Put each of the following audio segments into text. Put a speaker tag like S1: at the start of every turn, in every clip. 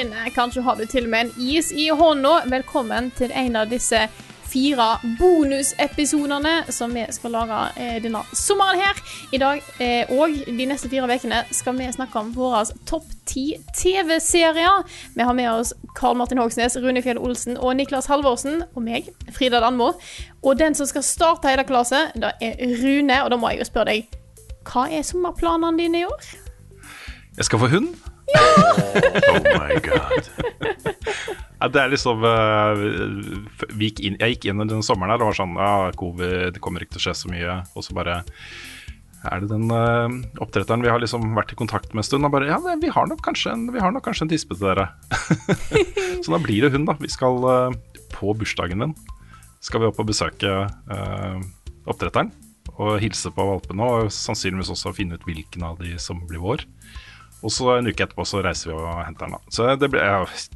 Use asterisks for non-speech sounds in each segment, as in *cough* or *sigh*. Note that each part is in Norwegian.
S1: Skinner. Kanskje har du til og med en is i hånda. Velkommen til en av disse fire bonusepisodene som vi skal lage eh, denne sommeren her. I dag eh, og de neste fire ukene skal vi snakke om våre topp ti TV-serier. Vi har med oss Karl Martin Hogsnes, Rune Fjell Olsen og Niklas Halvorsen. Og meg, Frida Danmo. Og den som skal starte hele klassen, det er Rune. Og da må jeg jo spørre deg, hva er sommerplanene dine i år?
S2: Jeg skal få hund. Oh my god. Ja, det er liksom eh, gikk inn, Jeg gikk inn den sommeren her og var sånn ja, Covid det kommer ikke til å skje så mye. Og så bare er det den uh, oppdretteren vi har liksom vært i kontakt med en stund. Og bare Ja, vi har nok kanskje en, vi har nok kanskje en tispe til dere. *laughs* så da blir det hun, da. Vi skal uh, på bursdagen min skal vi opp og besøke uh, oppdretteren. Og hilse på valpene, og sannsynligvis også finne ut hvilken av de som blir vår. Og så en uke etterpå så reiser vi og henter den. da. Så det ble, jeg,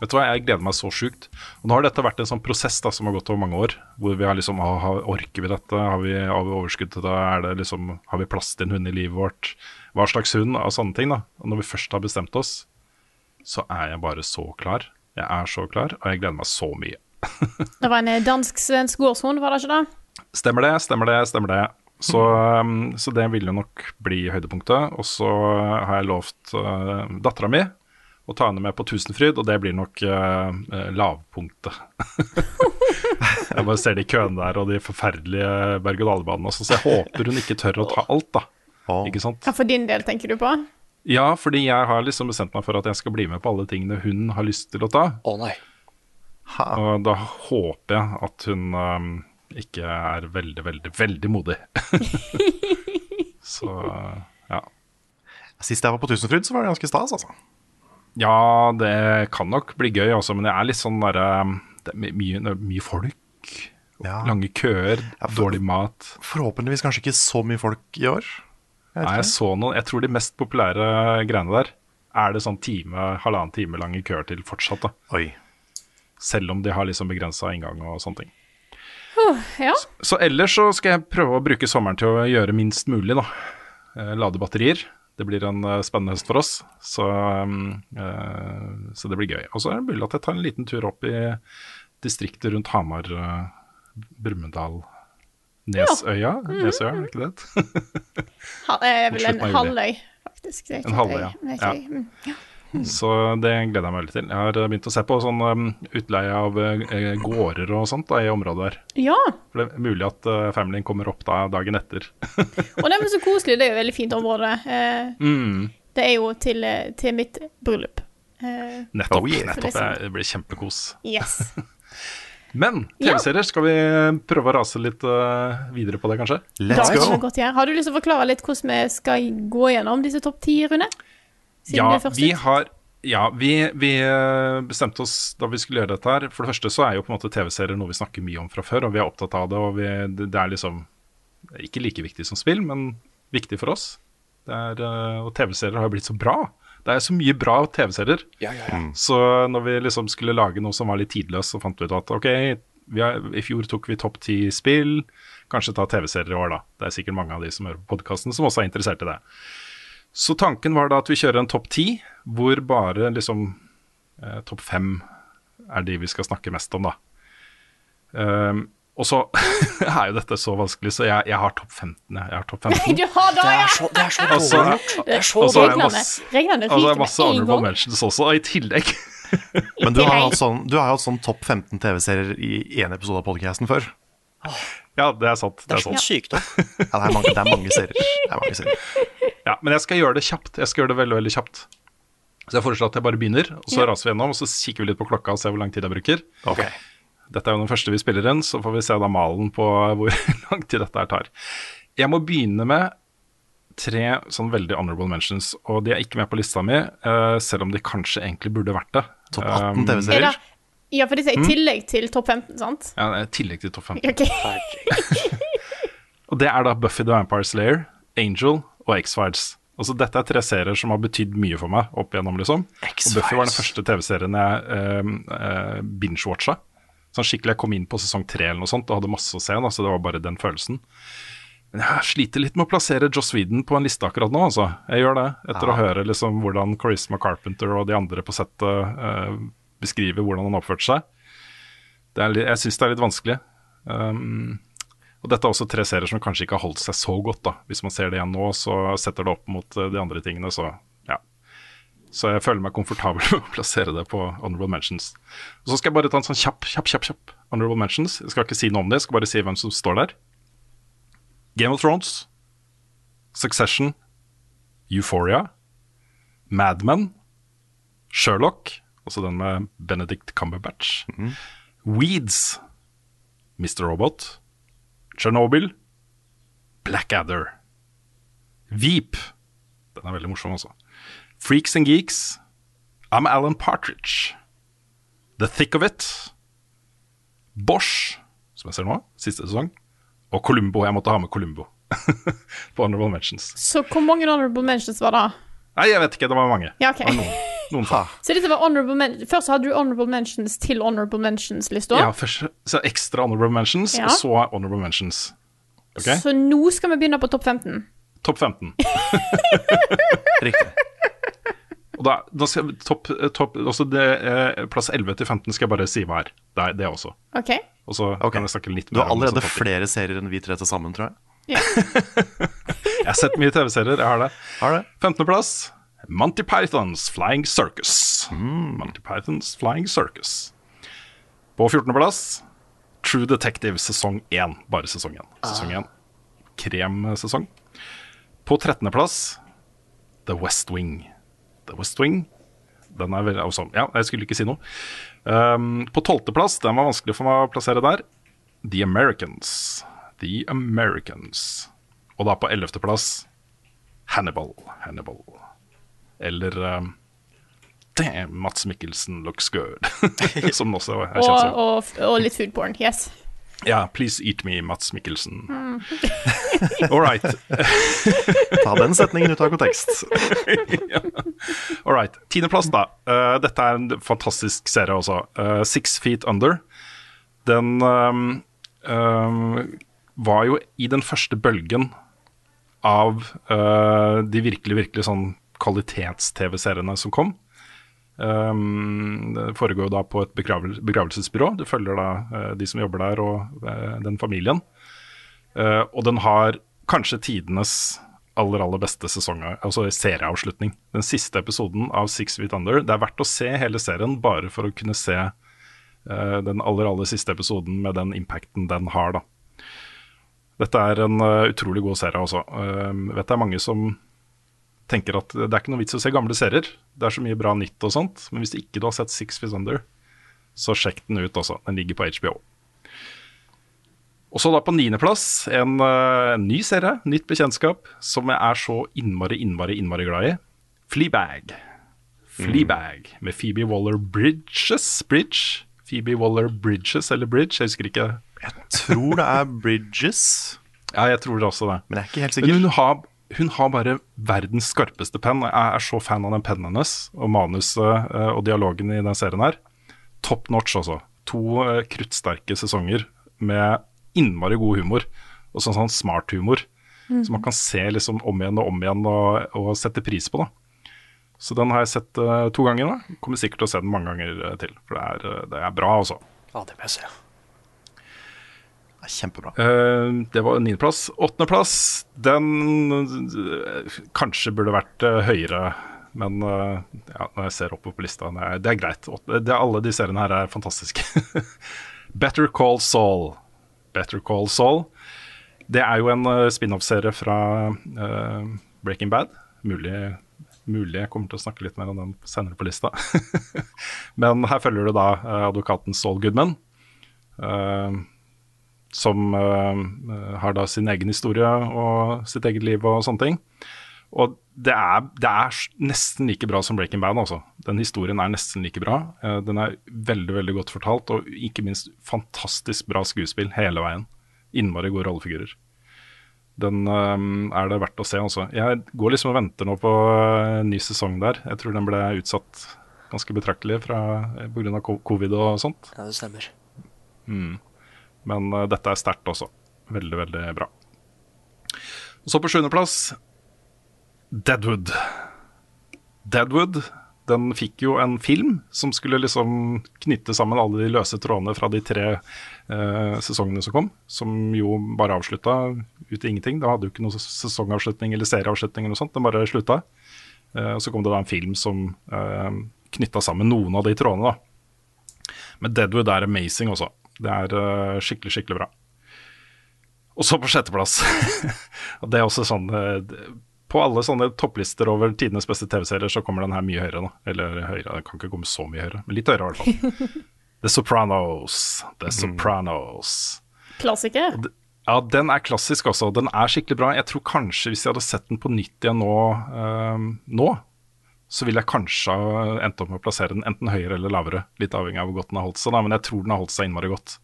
S2: vet du hva, jeg gleder meg så sjukt. Og nå har dette vært en sånn prosess da, som har gått over mange år. Hvor vi har liksom ah, har- Orker vi dette? Har vi, har vi overskudd til det? Er det liksom, har vi plass til en hund i livet vårt? Hva slags hund? Og sånne ting. da. Og når vi først har bestemt oss, så er jeg bare så klar. Jeg er så klar, og jeg gleder meg så mye. *laughs*
S1: Det var en dansk-svensk gårdshund, var det ikke det?
S2: Stemmer det, stemmer det, stemmer det. Så, um, så det vil jo nok bli høydepunktet. Og så har jeg lovt uh, dattera mi å ta henne med på Tusenfryd, og det blir nok uh, lavpunktet. *laughs* jeg bare ser de køene der og de forferdelige berg-og-dal-banene så jeg håper hun ikke tør å ta alt, da. Ikke sant?
S1: Ja, For din del, tenker du på?
S2: Ja, fordi jeg har liksom bestemt meg for at jeg skal bli med på alle tingene hun har lyst til å ta.
S3: Å nei.
S2: Og da håper jeg at hun um, ikke er veldig, veldig, veldig modig. *laughs* så ja.
S4: Sist jeg var på Tusenfryd, så var det ganske stas, altså.
S2: Ja, det kan nok bli gøy også, men jeg er litt sånn derre Det er mye, mye folk.
S4: Ja.
S2: Lange køer,
S4: for-
S2: dårlig mat.
S4: Forhåpentligvis kanskje ikke så mye folk i år. Jeg
S2: Nei, jeg så noen Jeg tror de mest populære greiene der er det sånn time, halvannen time lange køer til fortsatt. da
S4: Oi.
S2: Selv om de har liksom begrensa inngang og sånne ting.
S1: Ja.
S2: Så ellers så skal jeg prøve å bruke sommeren til å gjøre minst mulig, da. Eh, Lade batterier. Det blir en eh, spennende høst for oss, så, um, eh, så det blir gøy. Og så er det mulig at jeg tar en liten tur opp i distriktet rundt Hamar, eh, Brumunddal, Nesøya. Nesøya, er det ikke det? *laughs*
S1: Ha, er vel en halvøy, faktisk.
S2: En halvøy, ja. Ja. Så det gleder jeg meg veldig til. Jeg har begynt å se på sånn um, utleie av uh, gårder og sånt da, i området her.
S1: ja.
S2: For det er mulig at uh, familien kommer opp da dagen etter.
S1: Og det er så koselig. Det er jo et veldig fint område. Uh,
S2: Mm.
S1: Det er jo til, til mitt bryllup. Eh,
S2: Nettopp.
S4: Oh, yeah.
S2: nettopp. Det det blir kjempekos.
S1: yes. *laughs*
S2: Men TV-serier, skal vi prøve å rase litt uh, videre på det, kanskje?
S4: Let's go!
S1: Har du lyst til å forklare litt hvordan vi skal gå gjennom disse topp ti, Rune? Siden
S2: Ja,
S1: du først
S2: vi har ja, vi, vi øh, bestemte oss da vi skulle gjøre dette her. For det første så er jo på en måte TV-serier noe vi snakker mye om fra før, og vi er opptatt av det. Og vi, det, er liksom ikke like viktig som spill, men viktig for oss. Det er, øh, og TV-serier har jo blitt så bra. Det er så mye bra TV-serier.
S3: Ja, ja, ja.
S2: Så når vi liksom skulle lage noe som var litt tidløst, så fant vi ut at ok, vi har, i fjor tok vi topp ti spill, kanskje ta TV-serier i år, da. Det er sikkert mange av de som hører på podkasten som også er interessert i det. Så tanken var da at vi kjører en topp ti, hvor bare liksom eh, topp fem er de vi skal snakke mest om, da. Um, og så *laughs* er jo dette så vanskelig, så jeg, jeg har topp 15. Jeg, jeg har topp *laughs* 15.
S1: Du har Det ja!
S3: er det er så dårlig gjort. Det er så
S2: er
S1: Reglene, reglene
S2: Og så er det
S1: ryker
S2: masse
S1: med en
S2: honorable mentions også, og i tillegg *laughs*
S4: Men du har hatt sånn, sånn topp 15 TV-serier i én episode av podcasten før.
S2: Ja, det er sant. Det
S3: Det
S2: er
S3: er sånn sykdom.
S4: Ja, det, er mange, det er mange serier. Det er mange serier.
S2: Ja, men jeg skal gjøre det kjapt. Jeg skal gjøre det veldig, veldig kjapt. Så jeg foreslår at jeg bare begynner, og så
S1: Ja.
S2: raser vi gjennom, og så kikker vi litt på klokka og ser hvor lang tid jeg bruker.
S4: Okay.
S2: Dette er jo den første vi spiller inn, så får vi se da malen på *laughs* hvor lang tid dette her tar. Jeg må begynne med tre sånn veldig honorable mentions, og de er ikke med på lista mi, eh, selv om de kanskje egentlig burde vært det.
S4: Topp 18
S2: Um,
S1: Er
S4: TV-serier.
S1: ja, for de er i tillegg til topp 15, sant?
S2: Ja, I tillegg til topp 15.
S1: Okay. *laughs*
S2: Og det er da Buffy the Vampire Slayer, Angel og X-Files. Altså Dette er tre serier som har betydd mye for meg opp igjennom. liksom Og Buffy var den første TV-serien jeg uh, uh, binge-watcha. Sånn skikkelig Jeg kom inn på sesong tre eller noe sånt og hadde masse å se, da, så det var bare den følelsen. Men jeg sliter litt med å plassere Joss Whedon på en liste akkurat nå. altså Jeg gjør det, etter å høre liksom hvordan Charisma Carpenter og de andre på settet uh, beskriver hvordan han oppførte seg. Det er, litt- jeg syns det er litt vanskelig. Um, og dette er også tre serier som kanskje ikke har holdt seg så godt. da Hvis man ser det igjen nå, så setter det opp mot eh, de andre tingene, så ja. Så jeg føler meg komfortabel *laughs* med å plassere det på honorable mentions. Og Så skal jeg bare ta en sånn kjapp, kjapp, kjapp, kjapp honorable mentions. Jeg skal ikke si noe om det, jeg skal bare si hvem som står der. Game of Thrones, Succession, Euphoria, Mad Men, Sherlock, altså den med Benedict Cumberbatch, Weeds, Mr. Robot, Chernobyl, Blackadder, Veep Den er veldig morsom, også. Freaks and Geeks, I'm Alan Partridge, The Thick of It, Bosch, som jeg ser nå, siste sesong, og Columbo. Jeg måtte ha med Columbo *laughs* på Honorable Mentions.
S1: Så hvor mange honorable mentions var det?
S2: Nei, jeg vet ikke, det var mange.
S1: Ja, ok.
S2: Noen få.
S1: Så dette var honorable men Først hadde du honorable mentions til honorable mentions-lista.
S2: Ja, først så ekstra honorable mentions,
S1: Ja.
S2: og så honorable mentions. Okay?
S1: Så nå skal vi begynne på topp 15.
S2: Topp 15. *laughs*
S4: Riktig.
S2: Og da, da skal topp, topp, også det, eh, Plass 11 til 15 skal jeg bare si hva er. Det er det også.
S1: OK?
S2: Og så
S4: okay.
S2: kan jeg snakke litt
S4: Du har allerede
S2: om
S4: flere serier enn vi tre til sammen, tror jeg. *laughs*
S2: Jeg har sett mye TV-serier, jeg har det.
S4: Har det?
S2: 15. plass Monty Pythons Flying Circus. Monty Pythons Flying Circus. På 14. plass True Detective sesong 1. Bare sesong 1. Sesong 1. Kremsesong. På 13. plass The West Wing. The West Wing. Den er veldig awesome. Ja, jeg skulle ikke si noe. Um, på 12. plass, den var vanskelig for meg å plassere der, The Americans. The Americans. Og da på 11. plass Hannibal. Hannibal. Eller um, Damn, Mats Mikkelsen looks good. *laughs* Som også er kjent som.
S1: og, og litt food porn. Yes.
S2: Ja, please eat me, Mats Mikkelsen. *laughs* All right. *laughs*
S4: Ta den setningen ut av kontekst.
S2: All right. Tiendeplass, da. Uh, dette er en fantastisk serie også. Uh, Six Feet Under. Den um, um, var jo i den første bølgen av uh, de virkelig, virkelig sånn kvalitets-TV-seriene som kom. Um, det foregår da på et begravel begravelsesbyrå. Du følger da uh, de som jobber der og uh, den familien. Uh, og den har kanskje tidenes aller aller beste sesong, altså serieavslutning. Den siste episoden av Six Feet Under. Det er verdt å se hele serien bare for å kunne se den aller aller siste episoden med den impacten den har. da. Dette er en utrolig god serie også. Uh, vet det er mange som tenker at det er ikke noe vits å se gamle serier. Det er så mye bra nytt og sånt. Men hvis ikke du har sett Six Feet Under, så sjekk den ut også. Den ligger på HBO. Og så da på niendeplass en en ny serie, nytt bekjentskap, som jeg er så innmari, innmari, innmari glad i. Fleabag. Fleabag med Phoebe Waller-Bridges. Bridge? Phoebe Waller-Bridges eller Bridge, jeg husker ikke.
S4: Jeg Tror det er Bridges, *laughs*
S2: Ja, jeg tror det også det.
S4: men jeg er ikke helt
S2: Men hun har, hun har bare verdens skarpeste penn. Jeg er så fan av den pennen hennes og manuset eh, og dialogen i den serien her. Top notch, altså. To eh, kruttsterke sesonger med innmari god humor. Og sånn, sånn smart humor. Som man kan se liksom om igjen og om igjen og, og sette pris på. da. Så den har jeg sett uh, to ganger nå. Kommer sikkert til å se den mange ganger til. For det er, det er bra, altså.
S3: Ja, det må jeg se.
S4: Kjempebra.
S2: Eh, det var niendeplass. Åttendeplass, den eh, kanskje burde vært eh, høyere. Men ja, når jeg ser oppover på lista, er, det er greit. Det, alle de seriene her er fantastiske. *laughs* Better Call Saul. Better Call Saul. Det er jo en uh, spin-off-serie fra uh, Breaking Bad. Mulig, mulig jeg kommer til å snakke litt mer om den senere på lista. *laughs* Men her følger du da uh, advokaten Saul Goodman, som har da sin egen historie og sitt eget liv og sånne ting. Og det er, det er, nesten like bra som Breaking Bad. Altså. Den historien er nesten like bra. Uh, den er veldig veldig godt fortalt, og ikke minst fantastisk bra skuespill hele veien. Innmari gode rollefigurer. Den uh, er det verdt å se. Altså. Jeg går liksom og venter nå på uh, ny sesong der. Jeg tror den ble utsatt ganske betraktelig pga. covid og sånt.
S4: Ja, det stemmer.
S2: Mm. Men uh, dette er sterkt også. Veldig, veldig bra. Og så på sjuendeplass Deadwood. Deadwood den fikk jo en film som skulle liksom knytte sammen alle de løse trådene fra de tre eh, sesongene som kom, som jo bare avslutta ut i ingenting. Det hadde jo ikke noen sesongavslutning eller serieavslutning eller noe sånt, den bare slutta. Eh, og så kom det da en film som eh, knytta sammen noen av de trådene, da. Men Deadwood er amazing også. Det er uh, skikkelig, skikkelig bra. Og så på sjetteplass. *laughs* det er også sånn uh, på alle sånne topplister over tidenes beste TV-serier, så kommer den her mye høyere. nå. Eller høyere, den kan ikke komme så mye høyere, men litt høyere i hvert fall. *laughs* The Sopranos. The mm. Sopranos.
S1: Klassiker.
S2: Ja, den er klassisk også. Den er skikkelig bra. Jeg tror kanskje hvis jeg hadde sett den på nytt igjen nå, øh, nå så ville jeg kanskje endt opp med å plassere den enten høyere eller lavere. Litt avhengig av hvor godt den har holdt seg, da, men jeg tror den har holdt seg innmari godt.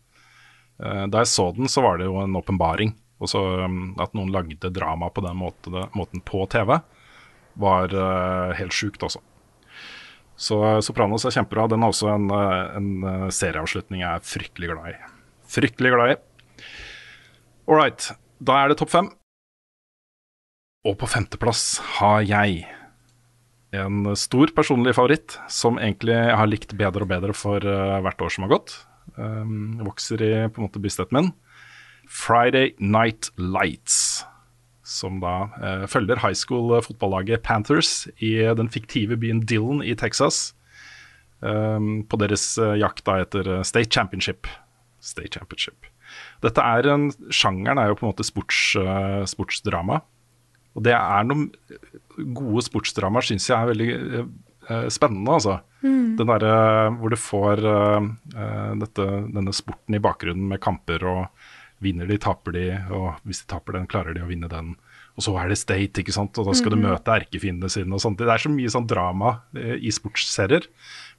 S2: Uh, da jeg så den, så var det jo en åpenbaring. Og um, At noen lagde drama på den måten, på TV, var uh, helt sjukt også. Så uh, Sopranos er kjempebra. Den er også en, en serieavslutning jeg er fryktelig glad i. Fryktelig glad i. All right, da er det topp fem. Og på femteplass har jeg en stor personlig favoritt som egentlig har likt bedre og bedre for hvert år som har gått. Um, vokser i på en måte bevisstheten min. Friday Night Lights. Som da uh, følger high school-fotballaget Panthers i den fiktive byen Dillon i Texas. Um, på deres uh, jakt da etter uh, State Championship. State Championship. Dette er en, Sjangeren er jo på en måte sports, uh, sportsdrama. Og det er noen gode sportsdramaer, syns jeg er veldig spennende, altså. Mm. Den derre hvor du får dette, denne sporten i bakgrunnen med kamper og Vinner de, taper de, og hvis de taper den, klarer de å vinne den. Og så er det state, ikke sant, og da skal mm du møte erkefiendene sine og sånt. Det er så mye sånn drama eh, i sportsserier.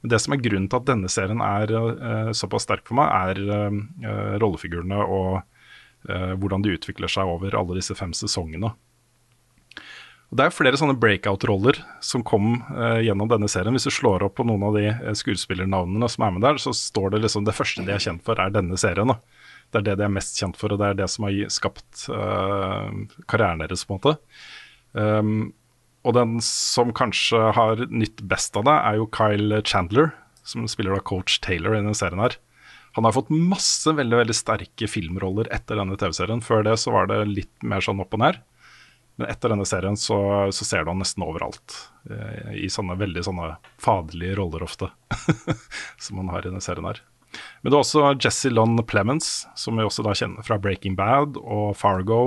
S2: Men det som er grunnen til at denne serien er eh, såpass sterk for meg, er eh, rollefigurene og eh, hvordan de utvikler seg over alle disse fem sesongene. Og Det er flere sånne breakout-roller som kom eh, gjennom denne serien. Hvis du slår opp på noen av de eh, skuespillernavnene som er med der, så står det liksom det første de er kjent for, er denne serien. da. Det er det de er mest kjent for, og det er det som har skapt uh, karrieren deres, på en måte. Um, og den som kanskje har nytt best av det, er jo Kyle Chandler, som spiller da coach Taylor i denne serien her. Han har fått masse veldig veldig sterke filmroller etter denne TV-serien. Før det så var det litt mer sånn opp og ned. Men etter denne serien så, så ser du han nesten overalt. Eh, I sånne veldig sånne faderlige roller ofte, *laughs* som han har i denne serien her. Men det er også Jesse Lon Plemons, som vi også da kjenner fra Breaking Bad og Fargo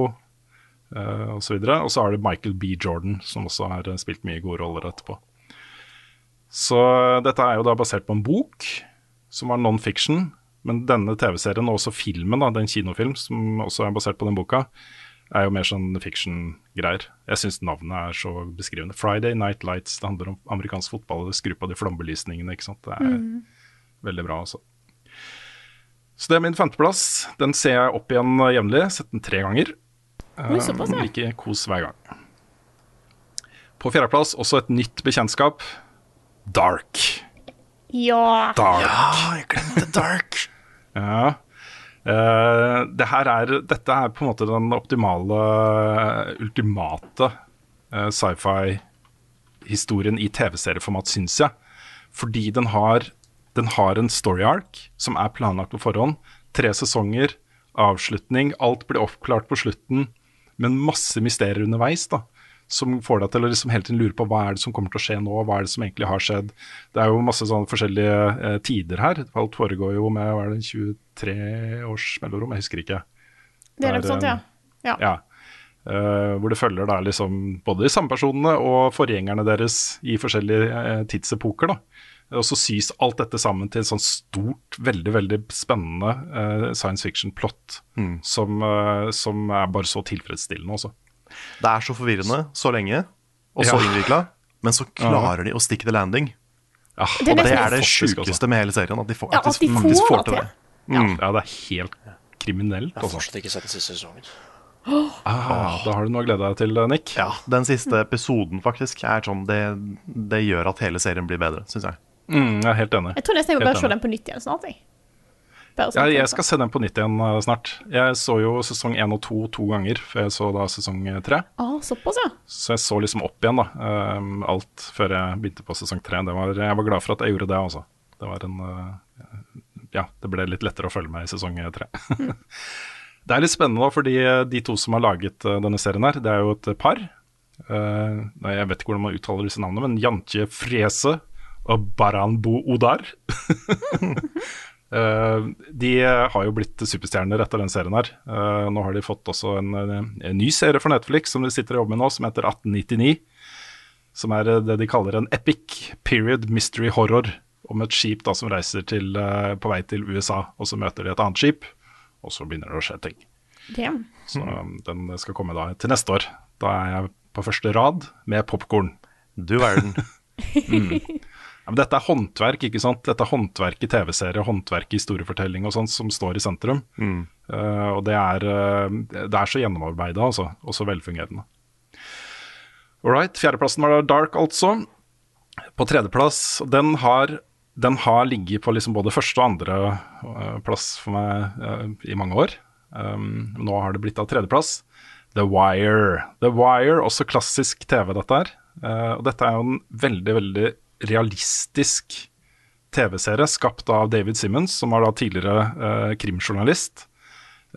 S2: uh, osv. Og så er det Michael B. Jordan, som også har spilt mye gode roller etterpå. Så dette er jo da basert på en bok som var non-fiction. Men denne TV-serien og også filmen, da, den kinofilm som også er basert på den boka, er jo mer sånn fiction-greier. Jeg syns navnet er så beskrivende. Friday Night Lights, det handler om amerikansk fotball. Det Skru på de flombelysningene, ikke sant. Det er mm. veldig bra, altså. Så det er min femteplass. Den ser jeg opp igjen jevnlig. Sett den tre ganger.
S1: Oi, såpass, ja.
S2: Like kos hver gang. På fjerdeplass også et nytt bekjentskap. Dark.
S1: Ja.
S2: Dark.
S4: Ja, jeg glemte Dark. *laughs*
S2: ja. Uh, det er, dette er på en måte den optimale, ultimate uh, sci-fi-historien i TV-serieformat, syns jeg. Fordi den har den har en story arc som er planlagt på forhånd. Tre sesonger, avslutning. Alt blir oppklart på slutten, men masse mysterier underveis. da som får deg til å liksom hele tiden lure på hva er det som kommer til å skje nå, hva er det som egentlig har skjedd. Det er jo masse sånne forskjellige eh, tider her. Alt foregår jo med hva er det, 23 års mellomrom, jeg husker ikke.
S1: Det er nok
S2: Der,
S1: sånt, ja. Ja.
S2: Ja. Uh, hvor det følger da liksom både de samme personene og forgjengerne deres i forskjellige uh, tidsepoker. da. Og så sys alt dette sammen til et sånn stort, veldig veldig spennende uh, science fiction-plott som, eh, som er bare så tilfredsstillende også.
S4: Det er så forvirrende så lenge, og så
S2: Ja.
S4: innvikla, men så klarer de å stikke the landing.
S2: Ja,
S1: er
S4: Og det
S1: det
S4: er det sjukeste med hele serien. At de, får,
S1: Ja,
S4: at de,
S1: at de
S4: faktisk
S1: får
S4: får til
S1: det
S4: det.
S2: Ja, det er helt kriminelt.
S3: Jeg har
S2: Altså.
S3: fortsatt ikke sett den siste sesongen.
S2: Ah, da har du noe å glede deg til, Nick.
S4: Ja, Den siste episoden faktisk er sånn Det, det gjør at hele serien blir bedre, syns jeg.
S2: Mm, jeg er helt enig.
S1: Jeg tror nesten jeg bare se den på nytt igjen snart. Jeg.
S2: Ja, jeg skal se den på nytt igjen eh, snart. Jeg så jo sesong én og to to ganger før jeg så da sesong tre.
S1: Ah, såpass, ja.
S2: Så jeg så liksom opp igjen da, um, alt før jeg begynte på sesong tre. Det var, jeg var glad for at jeg gjorde det, altså. Det var en uh, Ja, det ble litt lettere å følge med i sesong tre. *laughs* det er litt spennende da, fordi de to som har laget denne serien her, det er jo et par. Nei, jeg vet ikke hvordan man uttaler disse navnene, men Jantje Frese og Baranbo Odar. *laughs* Uh, de har jo blitt superstjerner etter den serien her. Uh, nå har de fått også en, en ny serie for Netflix som de sitter og jobber med nå, som heter 1899. Som er det de kaller en epic period mystery horror. Om et skip da som reiser til, uh, på vei til USA, og så møter de et annet skip. Og så begynner det å skje ting.
S1: Damn.
S2: Så um, den skal komme da til neste år. Da er jeg på første rad med popkorn.
S4: Du verden. *laughs*
S2: Ja, men dette er håndverk, ikke sant? Dette er håndverk i TV-serie, håndverk i historiefortelling og sånt som står i sentrum. Eh, og det er, eh, det er så gjennomarbeida, altså, og så velfungerende. All right, fjerdeplassen var da Dark, altså. På tredjeplass, den har, den har ligget på liksom både første og andre uh, plass for meg uh, i mange år. Um, nå har det blitt av tredjeplass. The Wire. The Wire, også klassisk TV, dette her. Uh, og dette er jo en veldig, veldig realistisk TV-serie skapt av David Simmons, som var da tidligere eh, krimjournalist,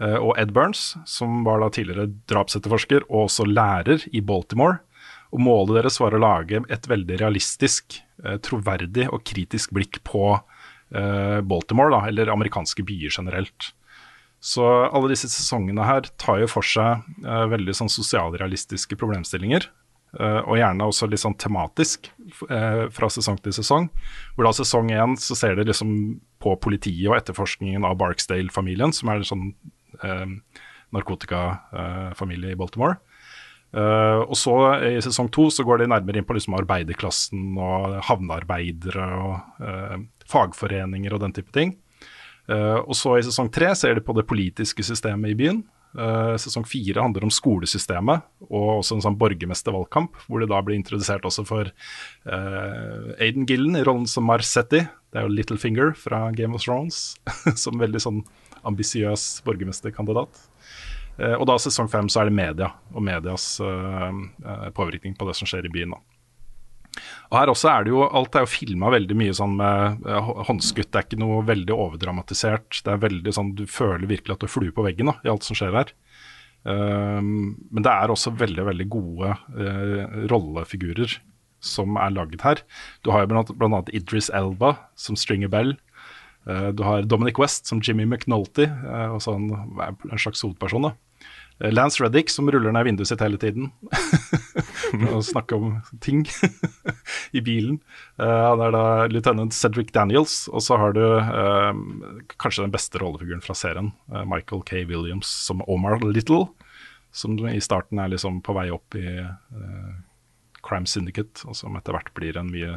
S2: eh, og Ed Burns, som var da tidligere drapsetterforsker og også lærer i Baltimore. Og målet deres var å lage et veldig realistisk, eh, troverdig og kritisk blikk på eh, Baltimore, da, eller amerikanske byer generelt. Så alle disse sesongene her tar jo for seg eh, veldig sånn sosialrealistiske problemstillinger. Eh, og gjerne også litt sånn tematisk eh, fra sesong til sesong. Hvor da sesong én så ser det liksom på politiet og etterforskningen av Barksdale-familien, som er en sånn eh, narkotikafamilie i Baltimore. Eh, og så i sesong to så går de nærmere inn på liksom arbeiderklassen og havnearbeidere og eh, fagforeninger og den type ting. Eh, og så i sesong tre ser de på det politiske systemet i byen. Eh, sesong fire handler om skolesystemet og også en sånn borgermestervalgkamp, hvor det da blir introdusert også for uh, Aiden Gillen i rollen som Marsetti. Det er jo Littlefinger fra Game of Thrones, *laughs* som veldig sånn ambisiøs borgermesterkandidat. Uh, og da sesong fem så er det media, og medias uh, påvirkning på det som skjer i byen. da. Og her også er det jo, Alt er jo filma veldig mye sånn med eh, håndskutt. Det er ikke noe veldig overdramatisert. Det er veldig sånn, Du føler virkelig at du er flue på veggen da, i alt som skjer her. Um, men det er også veldig veldig gode uh, rollefigurer som er laget her. Du har jo blant, annet Idris Elba som Stringer Bell. Uh, du har Dominic West som Jimmy McNulty, uh, også en, en slags hovedperson. da. Lance Reddick som ruller ned vinduet sitt hele tiden *laughs* *laughs* og snakke om ting *laughs* i bilen. Uh, han er da lieutenant Cedric Daniels, og så har du uh, kanskje den beste rollefiguren fra serien, uh, Michael K. Williams som Omar Little, som i starten er liksom på vei opp i Crime Syndicate, og som etter hvert blir en mye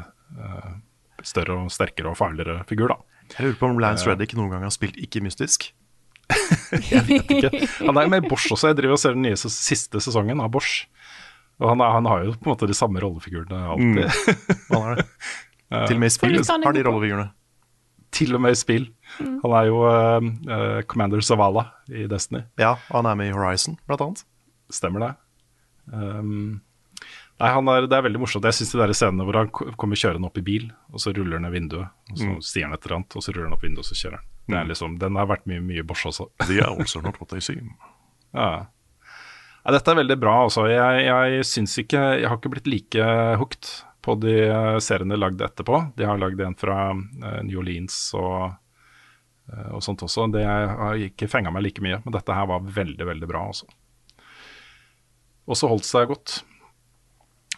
S2: større og sterkere og farligere figur, da.
S4: Jeg lurer på om Lance Reddick noen gang har spilt ikke mystisk. *laughs*
S2: jeg vet ikke. Han er med i Bosch også. Jeg driver og ser den nye siste sesongen av Bosch. Og han, er, han har jo på en måte de samme rollefigurene alltid. *laughs*
S4: Han er det. *laughs* Til og med i spill har de rollefigurene.
S2: Til og med i spill. Han er jo eh, Commander Zavala i Destiny.
S4: Ja, og han er med i Horizon, blant annet.
S2: Stemmer det. Um, nei, han er, Det er veldig morsomt. Jeg syns de der scenene hvor han ko- kommer kjørende opp i bil, og så ruller han ned vinduet, og så sier han et eller annet, og så ruller han opp vinduet, og så kjører han. Det er liksom, den har vært mye, mye Bosch også.
S4: The are not what they seem. *laughs*
S2: Ja. Nei, dette er veldig bra. Altså. Jeg, jeg syns ikke Jeg har ikke blitt like hooked på de eh, seriene lagd etterpå. De har lagd en fra eh, New Orleans og eh, og sånt også. Det har ikke fenga meg like mye, men dette her var veldig, veldig bra. Også. Og så holdt seg godt.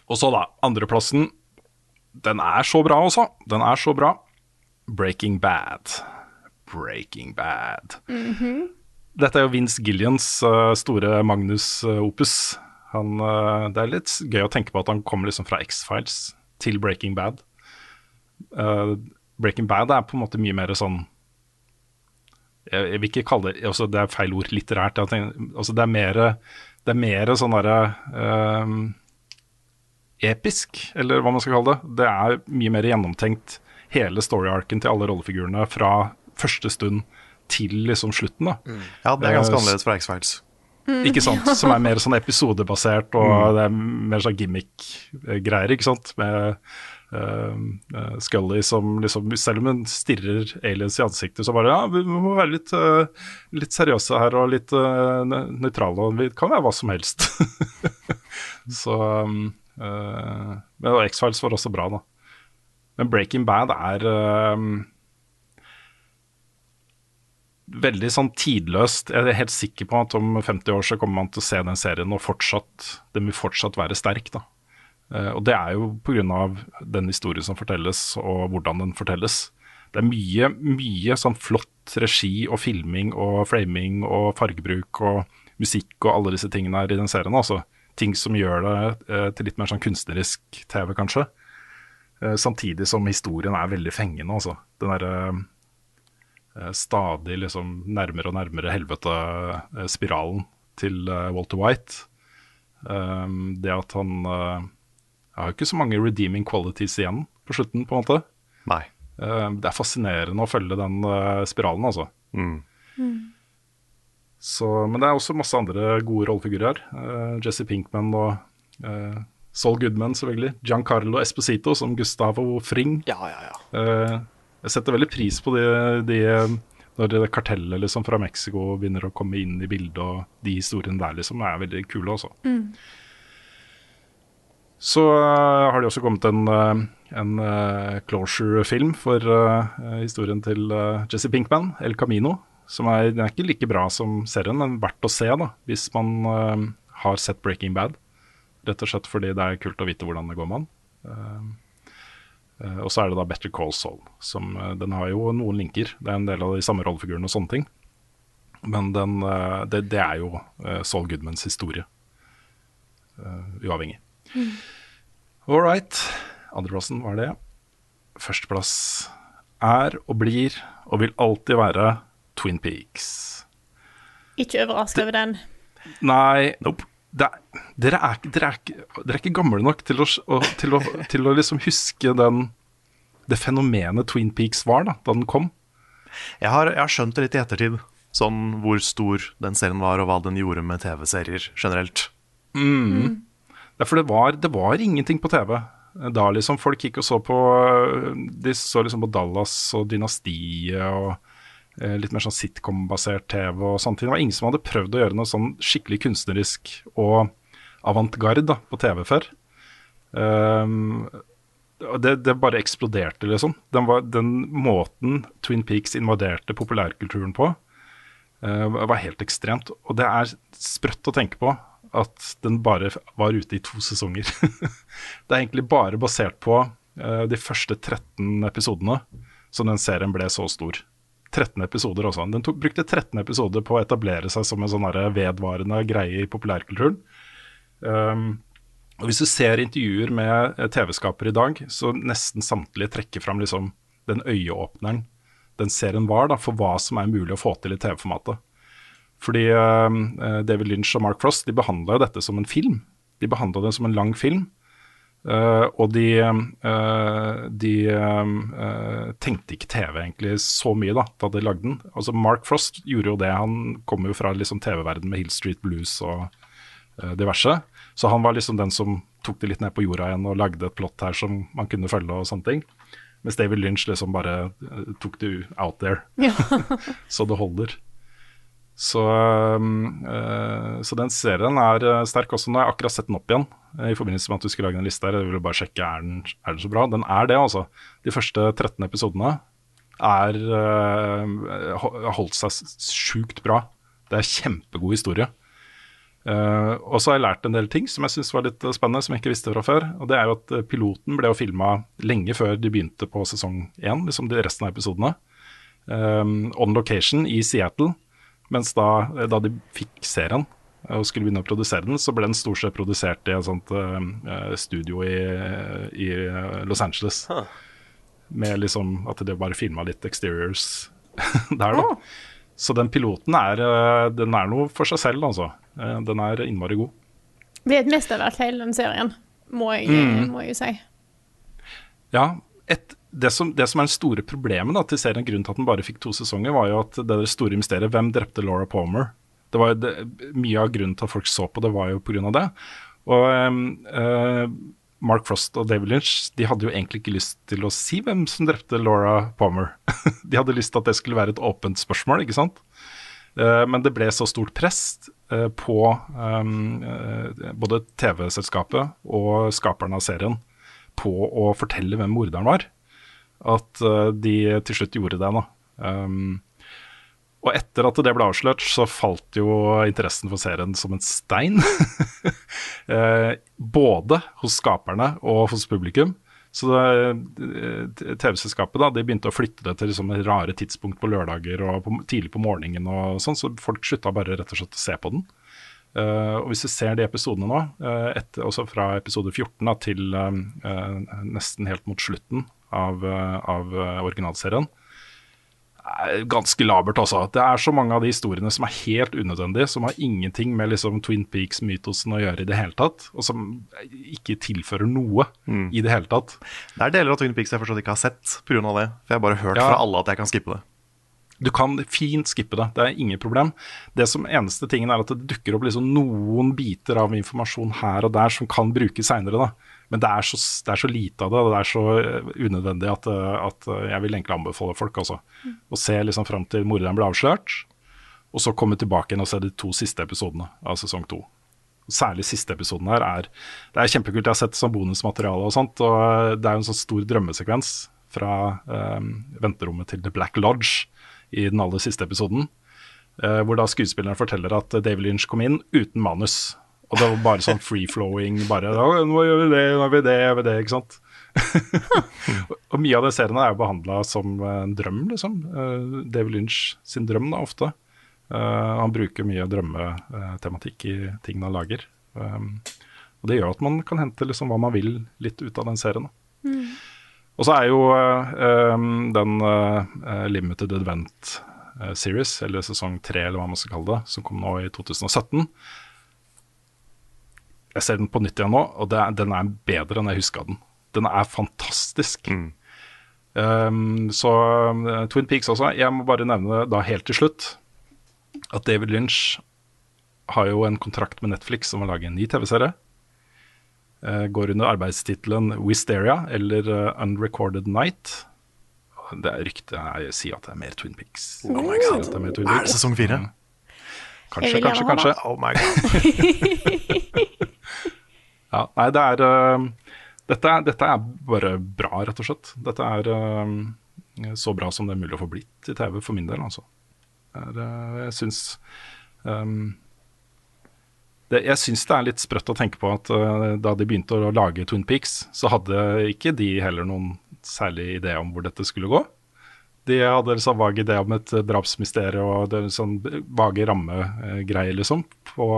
S2: Og så, da, andreplassen. Den er så bra også. Den er så bra. Breaking Bad. Breaking Bad. Dette er jo Vince Gillians eh, store Magnus eh, eh, det er litt gøy å tenke på at han kommer liksom fra X-Files til Breaking Bad. Uh, Breaking Bad er på en måte mye mer sånn Jeg, jeg vil ikke kalle det altså Det er feil ord, litterært. Tenker, altså det er mer, det er mer sånn derre uh, episk, eller hva man skal kalle det. Det er mye mer gjennomtenkt, hele story-arken til alle rollefigurene fra første stund til liksom slutten. da.
S4: Ja, det er ganske
S2: Eh,
S4: annerledes fra X-Files.
S2: Ikke sant? Som er mer sånn episodebasert, og det er mer sånn gimmick-greier, ikke sant. Med eh, Scully som liksom Selv om hun stirrer aliens i ansiktet, så bare Ja, vi må være litt, uh, litt seriøse her og litt uh, nøytrale, og vi kan være hva som helst. *laughs* så um, eh, Men X-Files var også bra, da. Men Breaking Bad er eh, veldig sånn tidløst. Jeg er helt sikker på at om 50 år så kommer man til å se den serien, og fortsatt, den vil fortsatt være sterk. da. Eh, og det er jo pga. den historien som fortelles, og hvordan den fortelles. Det er mye, mye sånn flott regi og filming og framing og fargebruk og musikk og alle disse tingene her i den serien. altså. Ting som gjør det eh, til litt mer sånn kunstnerisk TV, kanskje. Eh, samtidig som historien er veldig fengende, altså. Den derre stadig liksom nærmere og nærmere helvete-spiralen til eh, Walter White. Um, det at han eh, har jo ikke så mange redeeming qualities igjen på slutten, på en måte.
S4: Nei.
S2: Eh, det er fascinerende å følge den eh, spiralen, altså.
S4: Mm.
S2: Så, men det er også masse andre gode rollefigurer her. Eh, Jesse Pinkman og uh, Saul Goodman, selvfølgelig. Giancarlo Esposito som Gustavo Fring.
S4: Ja, ja, ja.
S2: Eh, jeg setter veldig pris på de, de når det kartellet liksom fra Mexico begynner å komme inn i bildet, og de historiene der liksom er veldig kule også. Så eh, har det også kommet en, eh, en eh, closure-film for historien til Jesse Pinkman, El Camino. Som er, den er ikke like bra som serien, men verdt å se da, hvis man har sett Breaking Bad. Rett og slett fordi det er kult å vite hvordan det går med han. Eh, og så er det da Better Call Saul. Som, eh, den har jo noen linker. Det er en del av de samme rollefigurene og sånne ting. Men den, eh, det, det er jo Saul Goodmans historie. Uh, uavhengig. All right. Andreplassen var det. Førsteplass er og blir og vil alltid være Twin Peaks.
S1: Ikke overraska over den.
S2: Nei det er, dere, er, dere, er, dere er ikke gamle nok til å, til å, til å liksom huske den, det fenomenet Twin Peaks var da, da den kom.
S4: Jeg har, jeg har skjønt det litt i ettertid, sånn hvor stor den serien var, og hva den gjorde med TV-serier generelt.
S2: Det er for det var, det var ingenting på TV. Da liksom folk gikk og så på De så liksom på Dallas og Dynastiet og litt mer sånn sitcom-basert TV og sånne ting. Det var ingen som hadde prøvd å gjøre noe sånn skikkelig kunstnerisk og avantgarde på TV før. Um, det, det bare eksploderte, liksom. Den, var, den måten Twin Peaks invaderte populærkulturen på, uh, var helt ekstremt. Og det er sprøtt å tenke på at den bare var ute i to sesonger. *laughs* det er egentlig bare basert på uh, de første 13 episodene som den serien ble så stor. 13 episoder også. Den tok, brukte 13 episoder på å etablere seg som en sånn vedvarende greie i populærkulturen. Um, og Hvis du ser intervjuer med eh, TV-skapere i dag, så nesten samtlige trekker fram liksom den øyeåpneren den serien var da, for hva som er mulig å få til i TV-formatet. Fordi uh, David Lynch og Mark Frost de behandla dette som en film. De behandla det som en lang film. Eh, og de, uh, de uh, tenkte ikke TV egentlig så mye da da de lagde den. Altså Mark Frost gjorde jo det. Han kom jo fra liksom TV-verden med Hill Street Blues og diverse. Så han var liksom den som tok det litt ned på jorda igjen og lagde et plott her som man kunne følge og sånne ting. Mens David Lynch liksom bare tok det out there. *laughs* så det holder. Så, så den serien er sterk også. Nå har jeg akkurat sett den opp igjen i forbindelse med at du skulle lage en liste her. Jeg ville bare sjekke er den, er den så bra. Den er det, altså. De første 13 episodene er, uh, holdt seg sjukt bra. Det er kjempegod historie. Uh, og så har jeg lært en del ting som jeg syns var litt spennende, som jeg ikke visste fra før. Og det er jo at piloten ble jo filma lenge før de begynte på sesong én, liksom de resten av episodene. Um, on location i Seattle. Mens da, da de fikk serien og skulle begynne å produsere den, så ble den stort sett produsert i et sånt uh, studio i, i, Los Angeles. Huh. Med liksom at de bare filma litt exteriors *laughs* der, da. Oh. Så den piloten er, den er noe for seg selv, altså. Den er innmari god.
S1: Det er et mesterverk, hele den serien, må jeg, mm. må jeg si.
S2: Ja. Et, det, som, det, som, er det store problemet da, til serien, grunnen til at den bare fikk to sesonger, var jo at det store mysteriet Hvem drepte Laura Palmer? Det var det, Mye av grunnen til at folk så på det, var jo pga. det. Og uh, Mark Frost og David Lynch de hadde jo egentlig ikke lyst til å si hvem som drepte Laura Palmer. *laughs* de hadde lyst til at det skulle være et åpent spørsmål, ikke sant. Uh, men det ble så stort press uh, på um, både TV-selskapet og skaperne av serien på å fortelle hvem morderen var, at de til slutt gjorde det. nå. Um, og etter at det ble avslørt, så falt jo interessen for serien som en stein. *laughs* eh, både hos skaperne og hos publikum. Så eh, TV-selskapet da, de begynte å flytte det til liksom rare tidspunkt på lørdager og på, tidlig på morgenen. og sånn, Så folk slutta bare rett og slett å se på den. Uh, og Hvis du ser de episodene nå, uh, etter, også fra episode 14 da, til uh, nesten helt mot slutten av, av originalserien, ganske labert, altså. Det er så mange av de historiene som er helt unødvendige, som har ingenting med liksom Twin Peaks-mytosen å gjøre i det hele tatt, og som ikke tilfører noe mm. i det hele tatt.
S4: Det er deler av Twin Peaks jeg fortsatt ikke har sett pga. det, for jeg har bare hørt ja. fra alle at jeg kan skippe det.
S2: Du kan fint skippe det, det er ingen problem. Det som eneste tingen er at det dukker opp liksom noen biter av informasjon her og der som kan brukes seinere. Men det er, så, det er, så, lite av det, og det er så eh, unødvendig at, eh, at eh, jeg vil egentlig anbefale folk altså, Mm. å se liksom fram til morderen ble avslørt, og så komme tilbake igjen og se de to siste episodene av sesong to. Særlig siste episoden her er Det er kjempekult. Jeg har sett som bonusmateriale og sånt, og det er jo en sånn stor drømmesekvens fra um, venterommet til The Black Lodge i den aller siste episoden. Uh, hvor da skuespilleren forteller at David Lynch kom inn uten manus. Og det var bare sånn free-flowing. Bare nå gjør vi det, nå gjør vi det, gjør vi det. ikke sant? *laughs* og mye av det seriene er jo behandla som en drøm, liksom. Uh, David Lynch sin drøm, da, ofte. Uh, han bruker mye drømmetematikk i tingene han lager. Um, og det gjør at man kan hente liksom hva man vil litt ut av den serien. Mm. Og så er jo uh, um, den Limited Advent Series, eller sesong tre, eller hva man skal kalle det, som kom nå i 2017 jeg ser den på nytt igjen nå, og det, den er bedre enn jeg huska den. Den er fantastisk. Mm. Um, så uh, Twin Peaks også. Jeg må bare nevne da helt til slutt at David Lynch har jo en kontrakt med Netflix om å lage en ny TV-serie. Uh, går under arbeidstittelen Wisteria eller uh, Unrecorded Night. Det er ryktet jeg sier at det er mer Twin Peaks.
S4: Oh my God. Det er, er, det sesong fire? Mm.
S2: Kanskje, kanskje, kanskje.
S4: Oh my God. *laughs*
S2: Ja, nei, det er uh, dette, dette, er bare bra, rett og slett. Dette er uh, så bra som det er mulig å få blitt i TV, for min del, altså. Er, uh, jeg syns um, det, jeg syns det er litt sprøtt å tenke på at da de begynte å lage Twin Peaks, så hadde ikke de heller noen særlig idé om hvor dette skulle gå. De hadde liksom vag idé om et drapsmysterium og det sånn vage rammegreier, liksom, på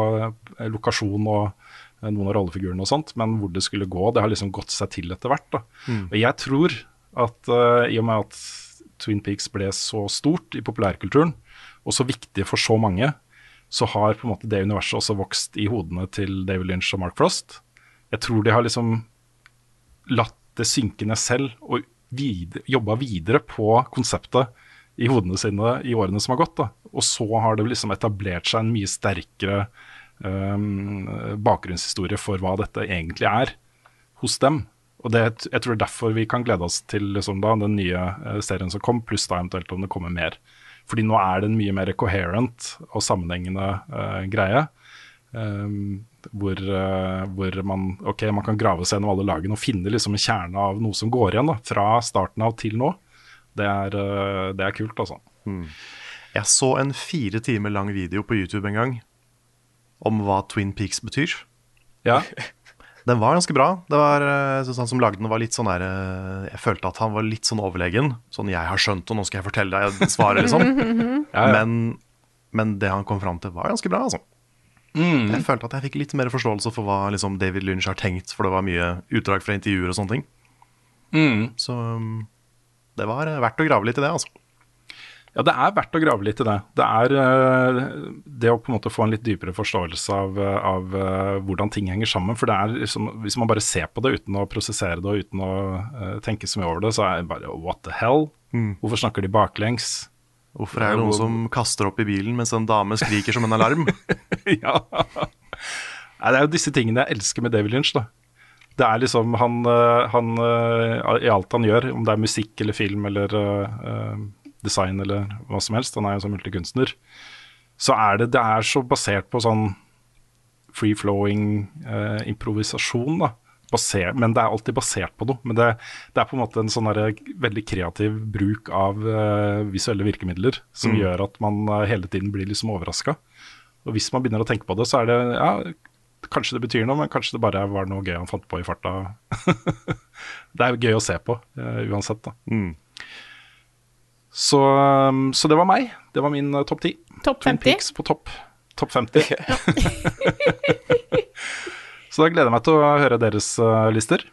S2: lokasjon og noen av rollefigurene og sånt, men hvor det skulle gå, det har liksom gått seg til etter hvert. Mm. Og jeg tror at uh, i og med at Twin Peaks ble så stort i populærkulturen, og så viktig for så mange, så har på en måte det universet også vokst i hodene til David Lynch og Mark Frost. Jeg tror de har liksom latt det synke ned selv og vid jobba videre på konseptet i hodene sine i årene som har gått. da. Og så har det liksom etablert seg en mye sterkere bakgrunnshistorie for hva dette egentlig er hos dem. Og det, Jeg tror det er derfor vi kan glede oss til liksom, da, den nye uh, serien som kom, pluss da eventuelt om det kommer mer. Fordi nå er det en mye mer coherent og sammenhengende uh, greie. Um, hvor, uh, hvor, man, okay, man kan grave seg gjennom alle lagene og finne liksom en kjerne av noe som går igjen da, fra starten av til nå. Det er, eh, det er kult, altså.
S4: Jeg så en fire timer lang video på YouTube en gang om hva Twin Peaks betyr.
S2: Ja, *laughs*
S4: Den var ganske bra. Det var, eh, jeg synes Han som lagde den, var litt sånn der eh, Jeg følte at han var litt sånn overlegen. Sånn 'jeg har skjønt, det, nå skal jeg fortelle deg svaret', liksom. *laughs*
S2: ja, ja.
S4: Men, men det han kom fram til, var ganske bra, altså. Jeg følte at jeg fikk litt mer forståelse for hva liksom, David Lynch har tenkt, for det var mye utdrag fra intervjuer og sånne ting.
S2: Mm.
S4: Så um, det var eh, verdt å grave litt i det, altså.
S2: Ja, det er verdt å grave litt i det. Det er eh, det å på en måte få en litt dypere forståelse av, eh, av eh, hvordan ting henger sammen. For det er liksom, hvis man bare ser på det uten å prosessere det og uten å tenke så mye over det, så er det bare what the hell? Hvorfor snakker de baklengs?
S4: Hvorfor er det noen som kaster opp i bilen mens en dame skriker som en alarm? *laughs*
S2: ja. Nei, det er jo disse tingene jeg elsker med David Lynch, da. Det er liksom han, han I alt han gjør, om det er musikk eller film eller eh, design eller hva som helst, han er jo sånn multikunstner, så er det, det er så basert på sånn free-flowing eh, improvisasjon, da. Baser, men det er alltid basert på noe. Men det, det er på en måte en sånn veldig kreativ bruk av eh, visuelle virkemidler som gjør at man eh, hele tiden blir liksom overraska. Og hvis man begynner å tenke på det, så er det ja, kanskje det betyr noe, men kanskje det bare var noe gøy han fant på i farta. *laughs* det er gøy å se på, eh, uansett, da.
S4: Mm.
S2: Så, um, så det var meg. Det var min uh, topp ti.
S1: Topp
S2: Twin
S1: 50.
S2: Peaks på topp. Topp 50. *laughs* *laughs* så da gleder jeg meg til å høre deres uh, lister.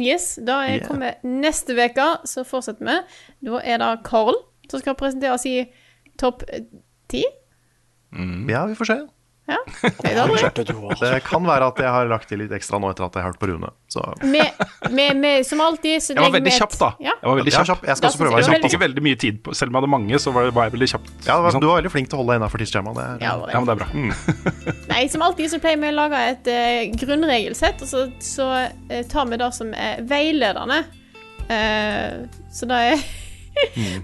S1: Yes, da er
S4: Yeah.
S1: kommet neste uke, så fortsetter vi. Da er det Carl som skal presentere sin topp ti.
S4: Ja, vi får se.
S1: Ja, det.
S4: Det kan være at jeg har lagt til litt ekstra nå etter at jeg har hørt på Rune. Så
S1: med, med, vi, som alltid, så
S2: Jeg var veldig kjapp, da.
S1: Ja.
S2: Jeg var veldig kjapp.
S4: Jeg skal
S1: Da
S4: også prøve å være kjapp.
S2: ikke veldig mye tid på Selv om jeg hadde mange, så var, var jeg veldig kjapp.
S4: Ja,
S2: sant?
S4: du var veldig flink til å holde deg innafor tidsskjemaet. Det
S1: Ja,
S2: ja, men det er bra. *laughs*
S1: Nei, som alltid så pleier vi å lage et uh, grunnregelsett, og så, så uh, tar vi det som er veiledende. Uh, så det er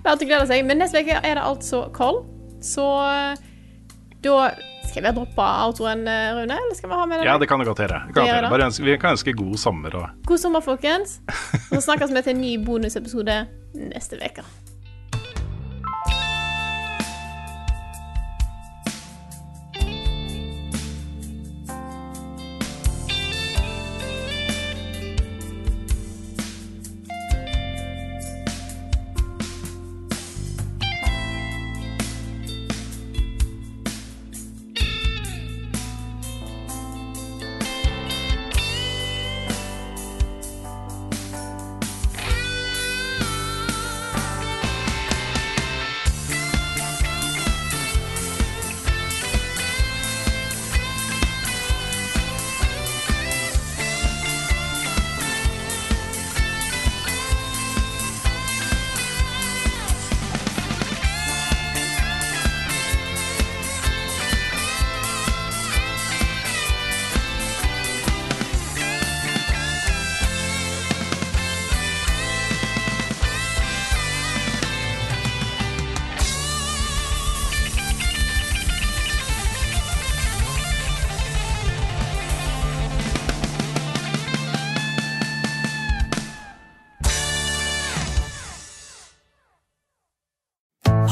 S1: Bare til å glede seg. Men neste uke er det altså koll, Så eh, da Skal vi droppe outroen, eh, Rune, eller skal vi ha med den?
S2: Ja, det kan du godt gjøre. Vi kan ønske god sommer og
S1: God sommer, folkens. *laughs* Så snakkes vi til en ny bonusepisode neste uke.